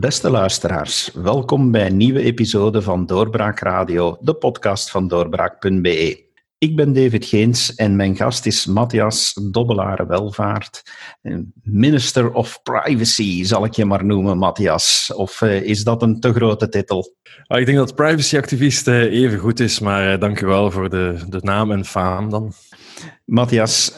Beste luisteraars, welkom bij een nieuwe episode van Doorbraak Radio, de podcast van doorbraak.be. Ik ben David Geens en mijn gast is Matthias Dobbelare Welvaart, Minister of Privacy, zal ik je maar noemen, Matthias. Of uh, is dat een te grote titel? Ah, ik denk dat privacyactivist uh, even goed is, maar dank wel voor de, de naam en faam dan. Matthias,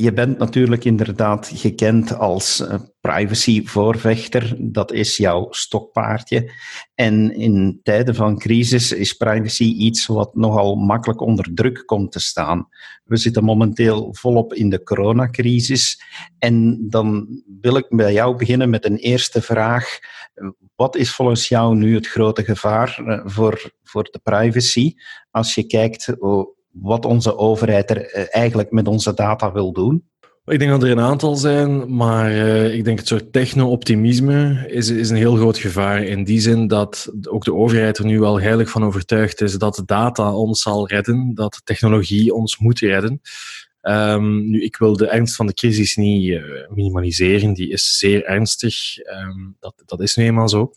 je bent natuurlijk inderdaad gekend als uh, privacyvoorvechter. Dat is jouw stokpaardje. En in tijden van crisis is privacy iets wat nogal makkelijk onder druk komt te staan. We zitten momenteel volop in de coronacrisis. En dan wil ik bij jou beginnen met een eerste vraag. Wat is volgens jou nu het grote gevaar uh, voor, voor de privacy als je kijkt wat onze overheid er eh, eigenlijk met onze data wil doen? Ik denk dat er een aantal zijn, maar uh, ik denk het soort techno-optimisme is, is een heel groot gevaar. In die zin dat ook de overheid er nu wel heilig van overtuigd is dat data ons zal redden, dat technologie ons moet redden. Um, nu, ik wil de ernst van de crisis niet uh, minimaliseren, die is zeer ernstig. Um, dat, dat is nu eenmaal zo.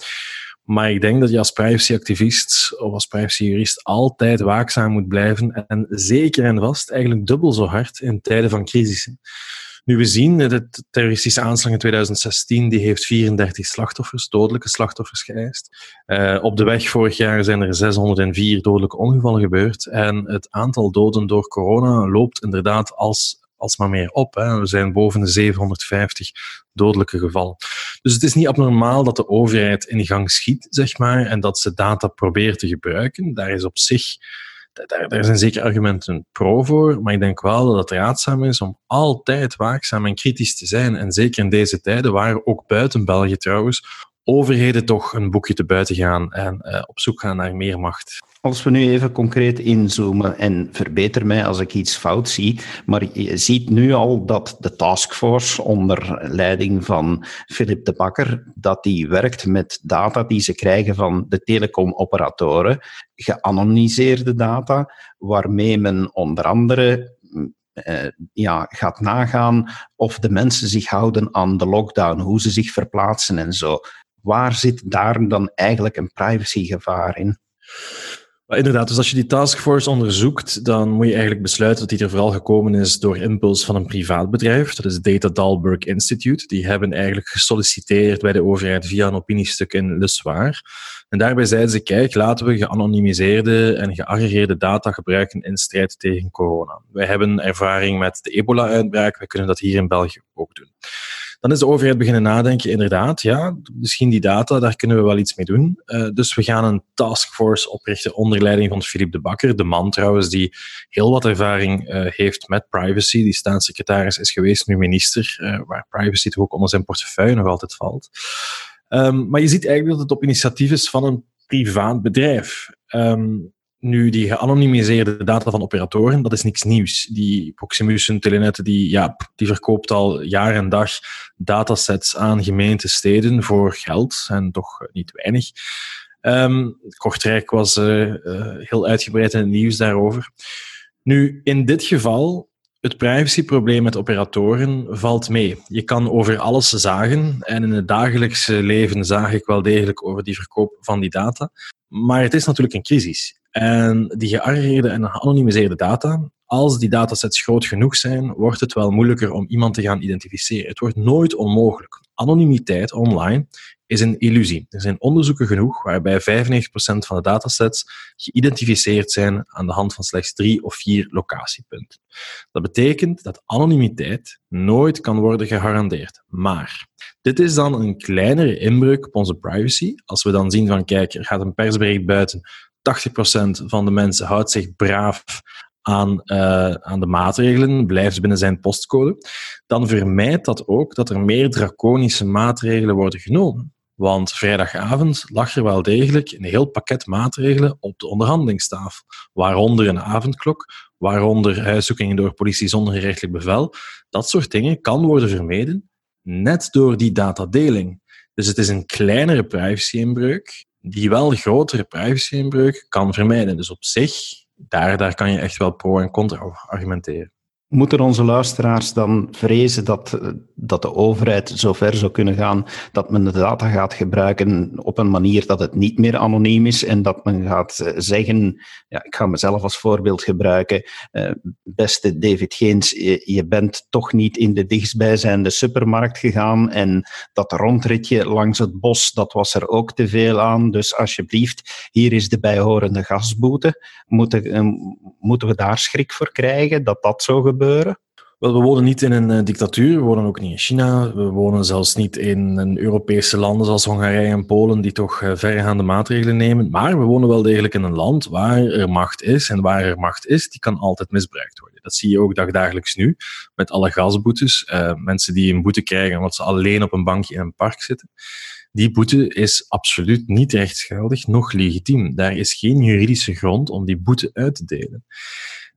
Maar ik denk dat je als privacyactivist of als privacyjurist altijd waakzaam moet blijven en zeker en vast eigenlijk dubbel zo hard in tijden van crisis. Nu, we zien de terroristische aanslag in 2016, die heeft 34 slachtoffers, dodelijke slachtoffers geëist. Uh, op de weg vorig jaar zijn er 604 dodelijke ongevallen gebeurd. En het aantal doden door corona loopt inderdaad als alsmaar meer op. Hè. We zijn boven de 750 dodelijke gevallen. Dus het is niet abnormaal dat de overheid in gang schiet, zeg maar, en dat ze data probeert te gebruiken. Daar is op zich daar, zijn zeker argumenten pro voor, maar ik denk wel dat het raadzaam is om altijd waakzaam en kritisch te zijn. En zeker in deze tijden, waar ook buiten België trouwens, overheden toch een boekje te buiten gaan en uh, op zoek gaan naar meer macht. Als we nu even concreet inzoomen en verbeter mij als ik iets fout zie, maar je ziet nu al dat de taskforce onder leiding van Philip de Bakker, dat die werkt met data die ze krijgen van de telecomoperatoren, geanonimiseerde data, waarmee men onder andere uh, ja, gaat nagaan of de mensen zich houden aan de lockdown, hoe ze zich verplaatsen en zo. Waar zit daar dan eigenlijk een privacygevaar in? Inderdaad, dus als je die taskforce onderzoekt, dan moet je eigenlijk besluiten dat die er vooral gekomen is door impuls van een privaat bedrijf. Dat is Data Dalberg Institute. Die hebben eigenlijk gesolliciteerd bij de overheid via een opiniestuk in Le Soir. En daarbij zeiden ze, kijk, laten we geanonimiseerde en geaggregeerde data gebruiken in strijd tegen corona. Wij hebben ervaring met de ebola-uitbraak, wij kunnen dat hier in België ook doen. Dan is de overheid beginnen nadenken, inderdaad, ja, misschien die data, daar kunnen we wel iets mee doen. Uh, dus we gaan een taskforce oprichten onder leiding van Philippe de Bakker, de man trouwens die heel wat ervaring uh, heeft met privacy. Die staatssecretaris is geweest, nu minister, uh, waar privacy toch ook onder zijn portefeuille nog altijd valt. Um, maar je ziet eigenlijk dat het op initiatief is van een privaat bedrijf. Um, nu, die geanonimiseerde data van operatoren, dat is niks nieuws. Die Proximus en Telenet, die, ja, die verkoopt al jaar en dag datasets aan gemeenten, steden voor geld, en toch niet weinig. Um, Kortrijk was uh, uh, heel uitgebreid in het nieuws daarover. Nu, in dit geval, het privacyprobleem met operatoren valt mee. Je kan over alles zagen en in het dagelijkse leven zaag ik wel degelijk over die verkoop van die data. Maar het is natuurlijk een crisis. En die geaggregeerde en geanonimiseerde data, als die datasets groot genoeg zijn, wordt het wel moeilijker om iemand te gaan identificeren. Het wordt nooit onmogelijk. Anonimiteit online is een illusie. Er zijn onderzoeken genoeg waarbij 95% van de datasets geïdentificeerd zijn aan de hand van slechts drie of vier locatiepunten. Dat betekent dat anonimiteit nooit kan worden gegarandeerd. Maar dit is dan een kleinere inbreuk op onze privacy. Als we dan zien van, kijk, er gaat een persbericht buiten 80% van de mensen houdt zich braaf aan, uh, aan de maatregelen, blijft binnen zijn postcode, dan vermijdt dat ook dat er meer draconische maatregelen worden genomen. Want vrijdagavond lag er wel degelijk een heel pakket maatregelen op de onderhandelingstafel, waaronder een avondklok, waaronder huiszoekingen door politie zonder gerechtelijk bevel. Dat soort dingen kan worden vermeden net door die datadeling. Dus het is een kleinere privacy-inbreuk die wel grotere privacy-inbreuk kan vermijden. Dus op zich, daar, daar kan je echt wel pro en contra argumenteren. Moeten onze luisteraars dan vrezen dat dat de overheid zover zou kunnen gaan dat men de data gaat gebruiken op een manier dat het niet meer anoniem is en dat men gaat eh, zeggen, ja, ik ga mezelf als voorbeeld gebruiken, uh, beste David Geens, je, bent toch niet in de dichtstbijzijnde supermarkt gegaan en dat rondritje langs het bos, dat was er ook te veel aan, dus alsjeblieft, hier is de bijhorende gasboete. Moeten, moeten we daar schrik voor krijgen dat dat zou gebeuren? Wel, we wonen niet in een uh, dictatuur, we wonen ook niet in China, we wonen zelfs niet in een Europese landen zoals Hongarije en Polen, die toch uh, verregaande maatregelen nemen. Maar we wonen wel degelijk in een land waar er macht is. En waar er macht is, die kan altijd misbruikt worden. Dat zie je ook dagdagelijks nu, met alle gasboetes. Uh, mensen die een boete krijgen omdat ze alleen op een bankje in een park zitten. Die boete is absoluut niet rechtsgeldig, nog legitiem. Daar is geen juridische grond om die boete uit te delen.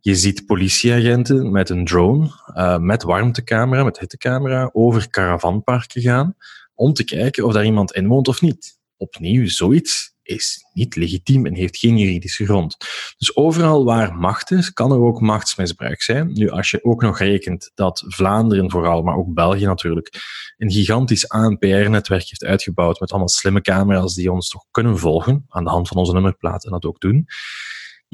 Je ziet politieagenten met een drone, uh, met warmtecamera, met hittecamera, over caravanparken gaan om te kijken of daar iemand in woont of niet. Opnieuw, zoiets is niet legitiem en heeft geen juridische grond. Dus overal waar macht is, kan er ook machtsmisbruik zijn. Nu, als je ook nog rekent dat Vlaanderen vooral, maar ook België natuurlijk, een gigantisch ANPR-netwerk heeft uitgebouwd met allemaal slimme camera's die ons toch kunnen volgen aan de hand van onze nummerplaat en dat ook doen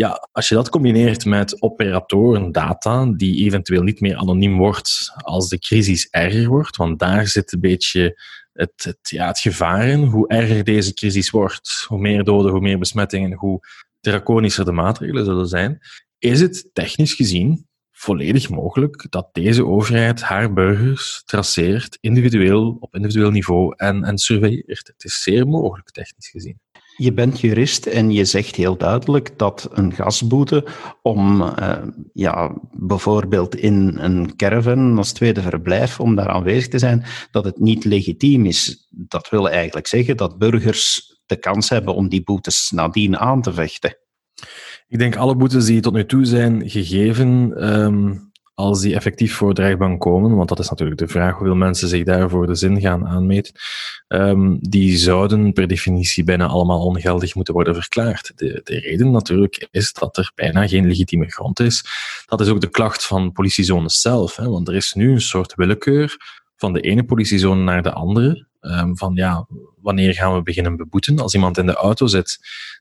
ja, als je dat combineert met operatoren data, die eventueel niet meer anoniem wordt als de crisis erger wordt, want daar zit een beetje het, het, ja, het gevaar in. Hoe erger deze crisis wordt, hoe meer doden, hoe meer besmettingen, hoe draconischer de maatregelen zullen zijn, is het technisch gezien volledig mogelijk dat deze overheid haar burgers traceert, individueel, op individueel niveau en, en surveilleert. Het is zeer mogelijk, technisch gezien. Je bent jurist en je zegt heel duidelijk dat een gasboete om uh, ja, bijvoorbeeld in een caravan als tweede verblijf, om daar aanwezig te zijn, dat het niet legitiem is. Dat wil eigenlijk zeggen dat burgers de kans hebben om die boetes nadien aan te vechten. Ik denk alle boetes die tot nu toe zijn gegeven, um als die effectief voor de rechtbank komen, want dat is natuurlijk de vraag hoeveel mensen zich daarvoor de zin gaan aanmeten, um, die zouden per definitie bijna allemaal ongeldig moeten worden verklaard. De, de reden natuurlijk is dat er bijna geen legitieme grond is. Dat is ook de klacht van politiezones zelf, hè, want er is nu een soort willekeur van de ene politiezone naar de andere. Um, van ja, wanneer gaan we beginnen beboeten? Als iemand in de auto zit,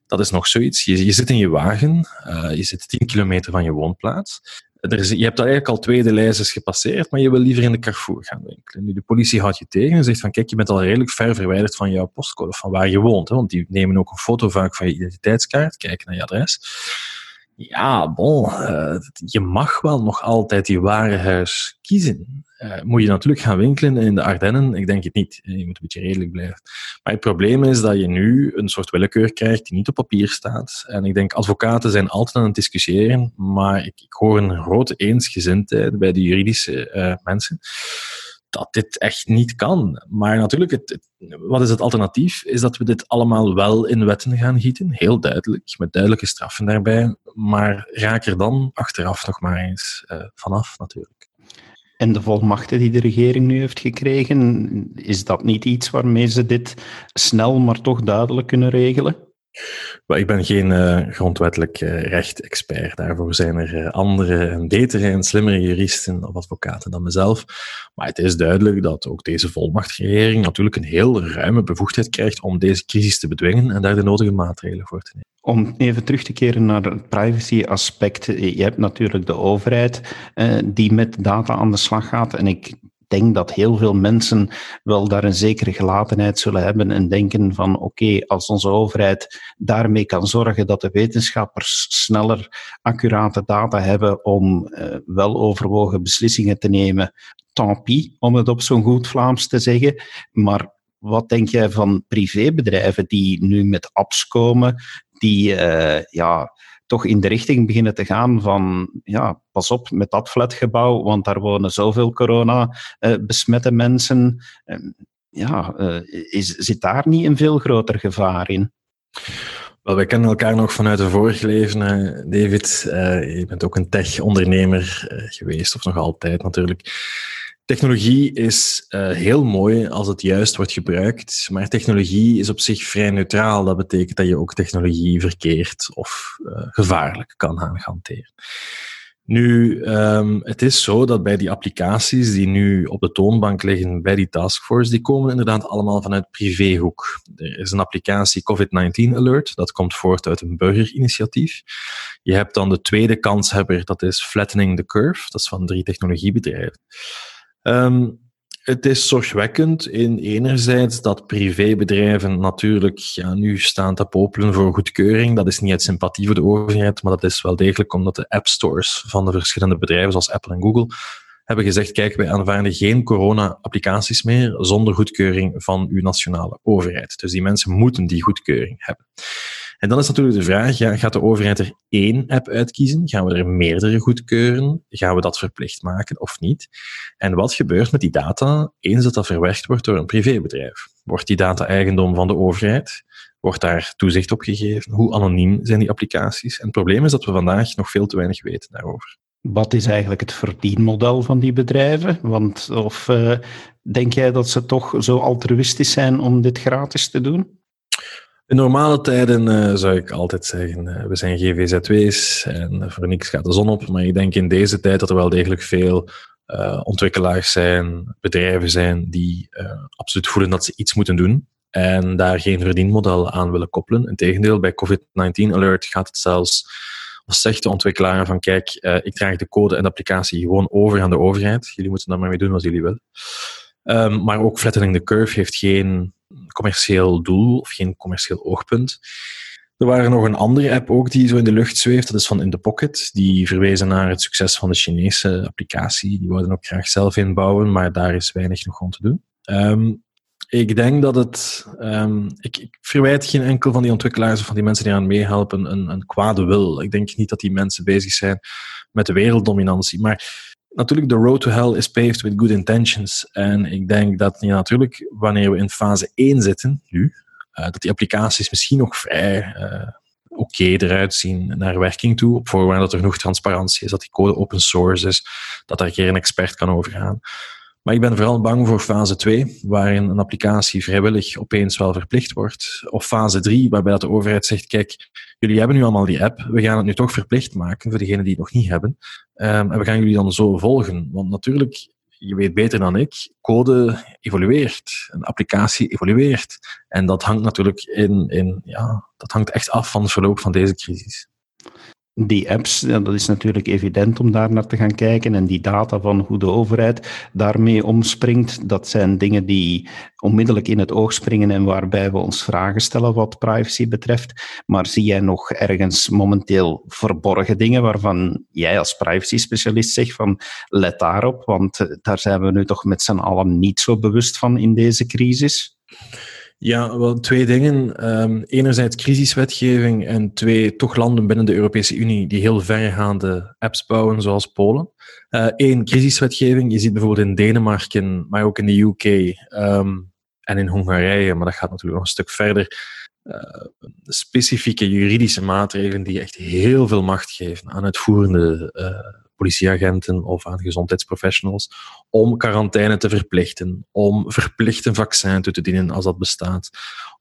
dat is nog zoiets. Je, zit in je wagen, uh, je zit 10 kilometer van je woonplaats er is, je hebt eigenlijk al tweede lijstjes gepasseerd, maar je wil liever in de Carrefour gaan winkelen. Nu, de politie houdt je tegen en zegt van kijk, je bent al redelijk ver verwijderd van jouw postcode, van waar je woont. Hè, want die nemen ook een foto vaak van je identiteitskaart, kijken naar je adres. Ja, bon, uh, je mag wel nog altijd je warenhuis kiezen. Uh, moet je natuurlijk gaan winkelen in de Ardennen? Ik denk het niet. Je moet een beetje redelijk blijven. Maar het probleem is dat je nu een soort willekeur krijgt die niet op papier staat. En ik denk, advocaten zijn altijd aan het discussiëren, maar ik, ik hoor een grote eensgezindheid bij de juridische mensen dat dit echt niet kan. Maar natuurlijk, het, wat is het alternatief? Is dat we dit allemaal wel in wetten gaan gieten, heel duidelijk, met duidelijke straffen daarbij. Maar raak er dan achteraf nog maar eens uh, vanaf, natuurlijk. En de volmachten die de regering nu heeft gekregen, is dat niet iets waarmee ze dit snel, maar toch duidelijk kunnen regelen? Ik ben geen uh, grondwettelijk uh, recht-expert. Daarvoor zijn er uh, andere en betere en slimmere juristen of advocaten dan mezelf. Maar het is duidelijk dat ook deze volmachtregering natuurlijk een heel ruime bevoegdheid krijgt om deze crisis te bedwingen en daar de nodige maatregelen voor te nemen. Om even terug te keren naar het privacy-aspect. Je hebt natuurlijk de overheid die met data aan de slag gaat. En ik denk dat heel veel mensen wel daar een zekere gelatenheid zullen hebben en denken van oké, als onze overheid daarmee kan zorgen dat de wetenschappers sneller accurate data hebben om uh, wel overwogen beslissingen te nemen, tant pis, om het op zo'n goed Vlaams te zeggen. Maar wat denk jij van privébedrijven die nu met apps komen, die uh, ja, toch in de richting beginnen te gaan van, ja, pas op met dat flatgebouw, want daar wonen zoveel corona-besmette mensen. Ja, eh, is, zit daar niet een veel groter gevaar in? Wel, wij kennen elkaar nog vanuit een vorig leven, David. Uh, je bent ook een tech-ondernemer geweest, of nog altijd natuurlijk. Technologie is uh, heel mooi als het juist wordt gebruikt, maar technologie is op zich vrij neutraal. Dat betekent dat je ook technologie verkeerd of uh, gevaarlijk kan gaan hanteren. Nu, um, het is zo dat bij die applicaties die nu op de toonbank liggen bij die taskforce, die komen inderdaad allemaal vanuit privéhoek. Er is een applicatie COVID-19 Alert, dat komt voort uit een burgerinitiatief. Je hebt dan de tweede kanshebber, dat is Flattening the Curve, dat is van drie technologiebedrijven. Um, het is zorgwekkend in enerzijds dat privébedrijven natuurlijk ja, nu staan te popelen voor goedkeuring. Dat is niet uit sympathie voor de overheid, maar dat is wel degelijk omdat de app stores van de verschillende bedrijven, zoals Apple en Google, hebben gezegd, kijk, wij aanvaarden geen corona-applicaties meer zonder goedkeuring van uw nationale overheid. Dus die mensen moeten die goedkeuring hebben. En dan is natuurlijk de vraag, gaat de overheid er één app uitkiezen? Gaan we er meerdere goedkeuren? Gaan we dat verplicht maken of niet? En wat gebeurt met die data eens dat dat verwerkt wordt door een privébedrijf? Wordt die data eigendom van de overheid? Wordt daar toezicht op gegeven? Hoe anoniem zijn die applicaties? En het probleem is dat we vandaag nog veel te weinig weten daarover. Wat is eigenlijk het verdienmodel van die bedrijven? Want of uh, denk jij dat ze toch zo altruïstisch zijn om dit gratis te doen? In normale tijden uh, zou ik altijd zeggen, uh, we zijn GVZW's en voor niks gaat de zon op. Maar ik denk in deze tijd dat er wel degelijk veel ontwikkelaars zijn, bedrijven zijn die absoluut voelen dat ze iets moeten doen en daar geen verdienmodel aan willen koppelen. Integendeel, bij COVID-19 Alert gaat het zelfs, als zegt de ontwikkelaar van kijk, ik draag de code en de applicatie gewoon over aan de overheid. Jullie moeten daar maar mee doen wat jullie willen. Um, maar ook Flattening the Curve heeft geen commercieel doel of geen commercieel oogpunt. Er waren nog een andere app ook die zo in de lucht zweeft. Dat is van In The Pocket. Die verwezen naar het succes van de Chinese applicatie. Die wilden ook graag zelf inbouwen, maar daar is weinig nog om te doen. Um, ik denk dat het. Um, ik, ik, verwijt geen enkel van die ontwikkelaars of van die mensen die aan meehelpen een, een kwade wil. Ik denk niet dat die mensen bezig zijn met de werelddominantie. Maar natuurlijk, de road to hell is paved with good intentions. En ik denk dat ja, natuurlijk, wanneer we in fase 1 zitten, nu, uh, dat die applicaties misschien nog vrij uh, oké eruit zien naar werking toe, op voorwaarde dat er genoeg transparantie is, dat die code open source is, dat daar geen expert kan over gaan. Maar ik ben vooral bang voor fase 2, waarin een applicatie vrijwillig opeens wel verplicht wordt. Of fase 3, waarbij dat de overheid zegt, kijk, jullie hebben nu allemaal die app, we gaan het nu toch verplicht maken voor degenen die het nog niet hebben. Um, en we gaan jullie dan zo volgen. Want natuurlijk, je weet beter dan ik, code evolueert, een applicatie evolueert. En dat hangt natuurlijk in, in ja, dat hangt echt af van het verloop van deze crisis die apps, dat is natuurlijk evident om daar naar te gaan kijken. En die data van hoe de overheid daarmee omspringt, dat zijn dingen die onmiddellijk in het oog springen en waarbij we ons vragen stellen wat privacy betreft. Maar zie jij nog ergens momenteel verborgen dingen waarvan jij als privacy-specialist zegt van let daarop, want eh, daar zijn we nu toch met z'n allen niet zo bewust van in deze crisis? Ja, wel twee dingen. Um, enerzijds crisiswetgeving en twee toch landen binnen de Europese Unie die heel verregaande apps bouwen, zoals Polen. Eén, uh, crisiswetgeving. Je ziet bijvoorbeeld in Denemarken, maar ook in de UK um, en in Hongarije, maar dat gaat natuurlijk nog een stuk verder. Uh, specifieke juridische maatregelen die echt heel veel macht geven aan uitvoerende uh, politieagenten of aan gezondheidsprofessionals om quarantaine te verplichten, om verplicht een vaccin toe te dienen als dat bestaat,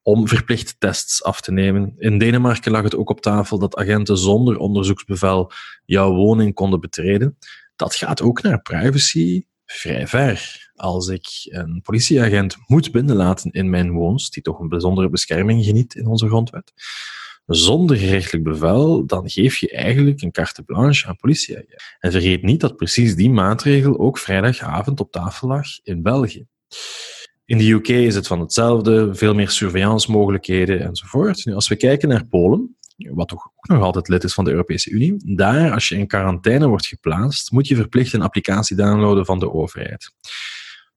om verplicht tests af te nemen. In Denemarken lag het ook op tafel dat agenten zonder onderzoeksbevel jouw woning konden betreden. Dat gaat ook naar privacy vrij ver. Als ik een politieagent moet binnenlaten in mijn woonst, die toch een bijzondere bescherming geniet in onze grondwet, zonder gerechtelijk bevel, dan geef je eigenlijk een carte blanche aan politieagenten. En vergeet niet dat precies die maatregel ook vrijdagavond op tafel lag in België. In de UK is het van hetzelfde, veel meer surveillance mogelijkheden enzovoort. Nu, als we kijken naar Polen, wat toch ook nog altijd lid is van de Europese Unie, daar, als je in quarantaine wordt geplaatst, moet je verplicht een applicatie downloaden van de overheid.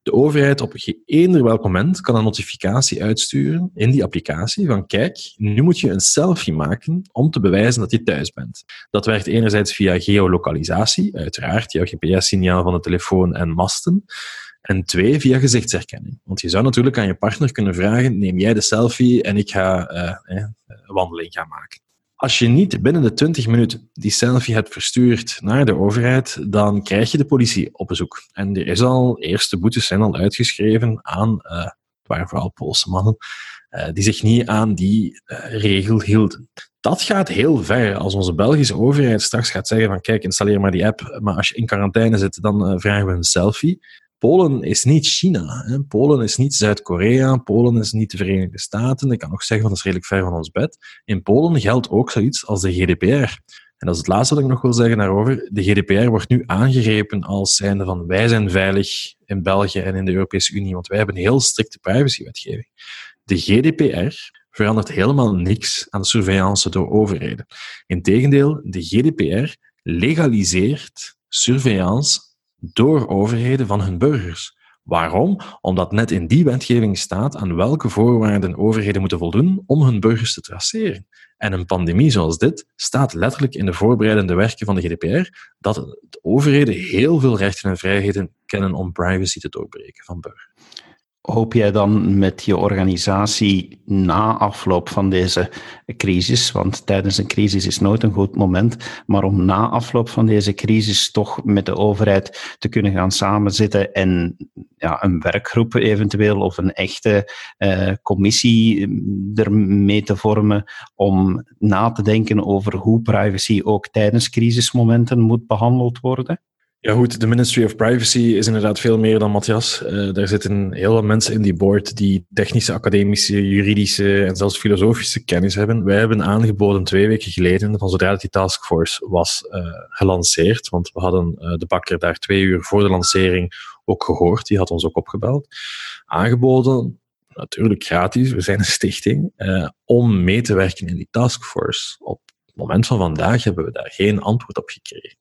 De overheid op eender welk moment kan een notificatie uitsturen in die applicatie van kijk, nu moet je een selfie maken om te bewijzen dat je thuis bent. Dat werkt enerzijds via geolocalisatie, uiteraard, jouw GPS-signaal van de telefoon en masten. En twee, via gezichtsherkenning. Want je zou natuurlijk aan je partner kunnen vragen, neem jij de selfie en ik ga uh, wandeling gaan maken. Als je niet binnen de 20 minuten die selfie hebt verstuurd naar de overheid, dan krijg je de politie op bezoek. En er is al, eerste boetes zijn al uitgeschreven aan, uh, het waren vooral Poolse mannen, die zich niet aan die regel hielden. Dat gaat heel ver als onze Belgische overheid straks gaat zeggen van kijk, installeer maar die app, maar als je in quarantaine zit, dan vragen we een selfie. Polen is niet China. Hè. Polen is niet Zuid-Korea. Polen is niet de Verenigde Staten. Ik kan nog zeggen, dat is redelijk ver van ons bed. In Polen geldt ook zoiets als de GDPR. En dat is het laatste wat ik nog wil zeggen daarover. De GDPR wordt nu aangegrepen als zijnde van wij zijn veilig in België en in de Europese Unie, want wij hebben een heel strikte privacywetgeving. De GDPR verandert helemaal niks aan de surveillance door overheden. Integendeel, de GDPR legaliseert surveillance door overheden van hun burgers. Waarom? Omdat net in die wetgeving staat aan welke voorwaarden overheden moeten voldoen om hun burgers te traceren. En een pandemie zoals dit staat letterlijk in de voorbereidende werken van de GDPR dat de overheden heel veel rechten en vrijheden kennen om privacy te doorbreken van burgers. Hoop jij dan met je organisatie na afloop van deze crisis, want tijdens een crisis is nooit een goed moment, maar om na afloop van deze crisis toch met de overheid te kunnen gaan samenzitten en ja, een werkgroep eventueel of een echte uh, commissie ermee te vormen om na te denken over hoe privacy ook tijdens crisismomenten moet behandeld worden? Ja, goed. De Ministry of Privacy is inderdaad veel meer dan Matthias. Uh, daar zitten heel wat mensen in die board die technische, academische, juridische en zelfs filosofische kennis hebben. Wij hebben aangeboden twee weken geleden, van zodra die taskforce was uh, gelanceerd, want we hadden uh, de bakker daar twee uur voor de lancering ook gehoord, die had ons ook opgebeld, aangeboden natuurlijk gratis, we zijn een stichting, om mee te werken in die taskforce op het moment van vandaag hebben we daar geen antwoord op gekregen.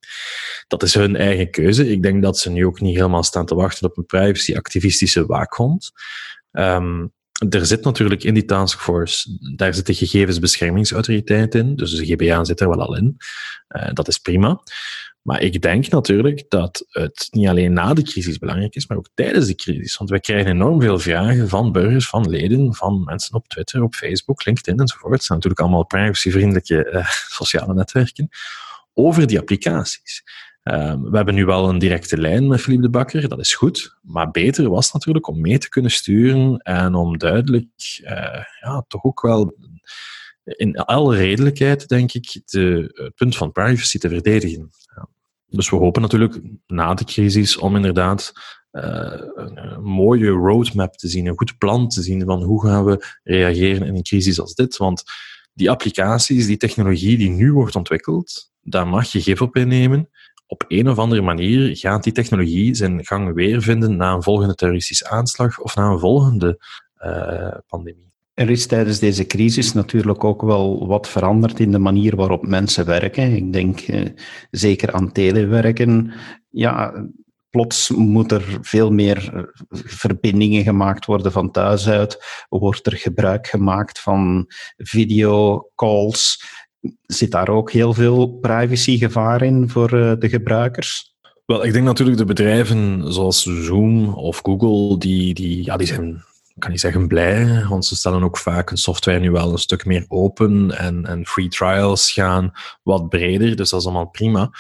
Dat is hun eigen keuze. Ik denk dat ze nu ook niet helemaal staan te wachten op een privacy-activistische waakhond. Um, er zit natuurlijk in die taskforce, daar zit de gegevensbeschermingsautoriteit in, dus de GBA zit er wel al in. Uh, dat is prima. Maar ik denk natuurlijk dat het niet alleen na de crisis belangrijk is, maar ook tijdens de crisis. Want wij krijgen enorm veel vragen van burgers, van leden, van mensen op Twitter, op Facebook, LinkedIn enzovoort. Het zijn natuurlijk allemaal privacyvriendelijke uh, sociale netwerken over die applicaties. Um, we hebben nu wel een directe lijn met Philippe de Bakker, dat is goed. Maar beter was natuurlijk om mee te kunnen sturen en om duidelijk, uh, ja, toch ook wel in alle redelijkheid, denk ik, de, het punt van privacy te verdedigen. Dus we hopen natuurlijk na de crisis om inderdaad uh, een mooie roadmap te zien, een goed plan te zien van hoe gaan we reageren in een crisis als dit. Want die applicaties, die technologie die nu wordt ontwikkeld, daar mag je gif op innemen. Op een of andere manier gaat die technologie zijn gang weer vinden na een volgende terroristische aanslag of na een volgende uh, pandemie. Er is tijdens deze crisis natuurlijk ook wel wat veranderd in de manier waarop mensen werken. Ik denk eh, zeker aan telewerken. Ja, plots moet er veel meer eh, verbindingen gemaakt worden van thuis uit. Wordt er gebruik gemaakt van videocalls? Zit daar ook heel veel privacygevaar in voor uh, de gebruikers? Wel, ik denk natuurlijk de bedrijven zoals Zoom of Google, die, die, ja, die zijn kan niet zeggen blij, want ze stellen ook vaak hun software nu wel een stuk meer open en, en free trials gaan wat breder, dus dat is allemaal prima.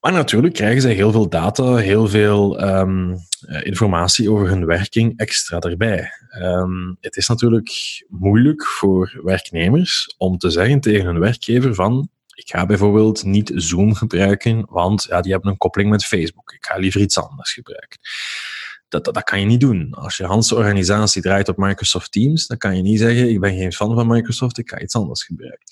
Maar natuurlijk krijgen zij heel veel data, heel veel um, informatie over hun werking extra erbij. Um, het is natuurlijk moeilijk voor werknemers om te zeggen tegen hun werkgever van ik ga bijvoorbeeld niet Zoom gebruiken, want ja, die hebben een koppeling met Facebook. Ik ga liever iets anders gebruiken dat, dat, kan je niet doen. Als je hele organisatie draait op Microsoft Teams, dan kan je niet zeggen, ik ben geen fan van Microsoft, ik ga iets anders gebruiken.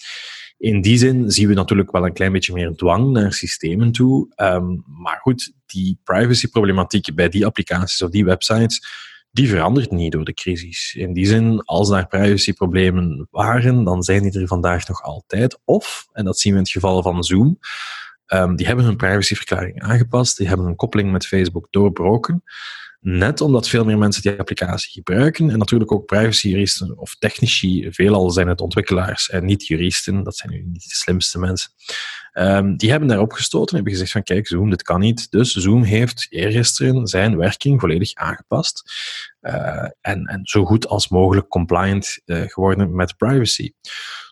In die zin zien we natuurlijk wel een klein beetje meer dwang naar systemen toe. Um, maar goed, die privacy-problematiek bij die applicaties of die websites, die verandert niet door de crisis. In die zin, als daar privacyproblemen waren, dan zijn die er vandaag nog altijd. Of, en dat zien we in het geval van Zoom, um, die hebben hun privacyverklaring aangepast, die hebben een koppeling met Facebook doorbroken. Net omdat veel meer mensen die applicatie gebruiken en natuurlijk ook privacyjuristen of technici, veelal zijn het ontwikkelaars en niet juristen, dat zijn nu niet de slimste mensen, um, die hebben daarop gestoten en hebben gezegd van kijk, Zoom, dit kan niet. Dus Zoom heeft eergisteren zijn werking volledig aangepast uh, en, en zo goed als mogelijk compliant uh, geworden met privacy.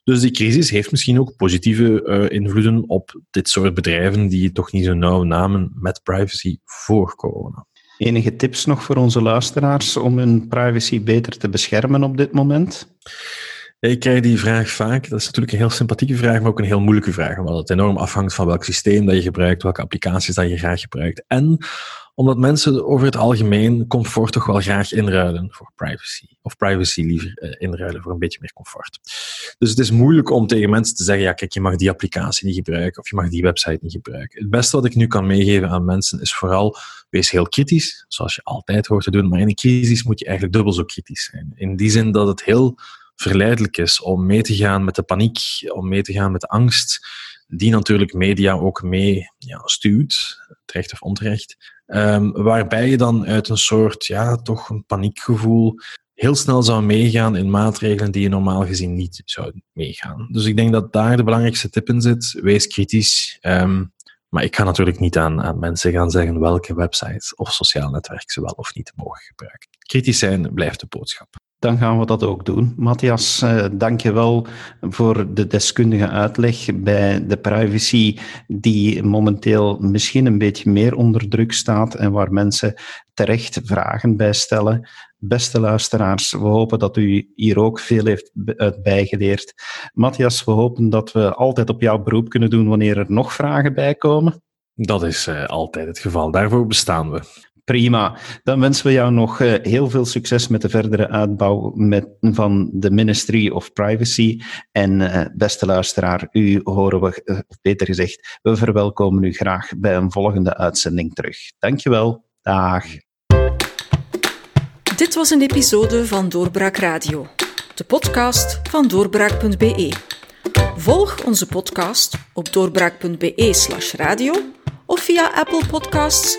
Dus die crisis heeft misschien ook positieve uh, invloeden op dit soort bedrijven die toch niet zo nauw namen met privacy voor corona. Enige tips nog voor onze luisteraars om hun privacy beter te beschermen op dit moment? Ik krijg die vraag vaak. Dat is natuurlijk een heel sympathieke vraag, maar ook een heel moeilijke vraag. Omdat het enorm afhangt van welk systeem dat je gebruikt, welke applicaties dat je graag gebruikt. En omdat mensen over het algemeen comfort toch wel graag inruilen voor privacy. Of privacy liever uh, inruilen voor een beetje meer comfort. Dus het is moeilijk om tegen mensen te zeggen, ja kijk, je mag die applicatie niet gebruiken of je mag die website niet gebruiken. Het beste wat ik nu kan meegeven aan mensen is vooral, wees heel kritisch, zoals je altijd hoort te doen, maar in een crisis moet je eigenlijk dubbel zo kritisch zijn. In die zin dat het heel verleidelijk is om mee te gaan met de paniek, om mee te gaan met de angst, die natuurlijk media ook mee ja, stuurt, terecht of onterecht. Um, waarbij je dan uit een soort, ja, toch een paniekgevoel heel snel zou meegaan in maatregelen die je normaal gezien niet zou meegaan. Dus ik denk dat daar de belangrijkste tip in zit. Wees kritisch. Um, maar ik ga natuurlijk niet aan, aan mensen gaan zeggen welke websites of sociaal netwerk ze wel of niet mogen gebruiken. Kritisch zijn blijft de boodschap dan gaan we dat ook doen. Matthias, eh, dank je wel voor de deskundige uitleg bij de privacy die momenteel misschien een beetje meer onder druk staat en waar mensen terecht vragen bij stellen. Beste luisteraars, we hopen dat u hier ook veel heeft uit bijgeleerd. Matthias, we hopen dat we altijd op jouw beroep kunnen doen wanneer er nog vragen bij komen. Dat is uh, altijd het geval. Daarvoor bestaan we. Prima. Dan wensen we jou nog uh, heel veel succes met de verdere uitbouw met, van de Ministry of Privacy. En uh, beste luisteraar, u horen we, uh, beter gezegd, we verwelkomen u graag bij een volgende uitzending terug. Dankjewel. Dag. Dit was een episode van Doorbraak Radio, de podcast van doorbraak.be. Volg onze podcast op doorbraak.be/radio of via Apple Podcasts,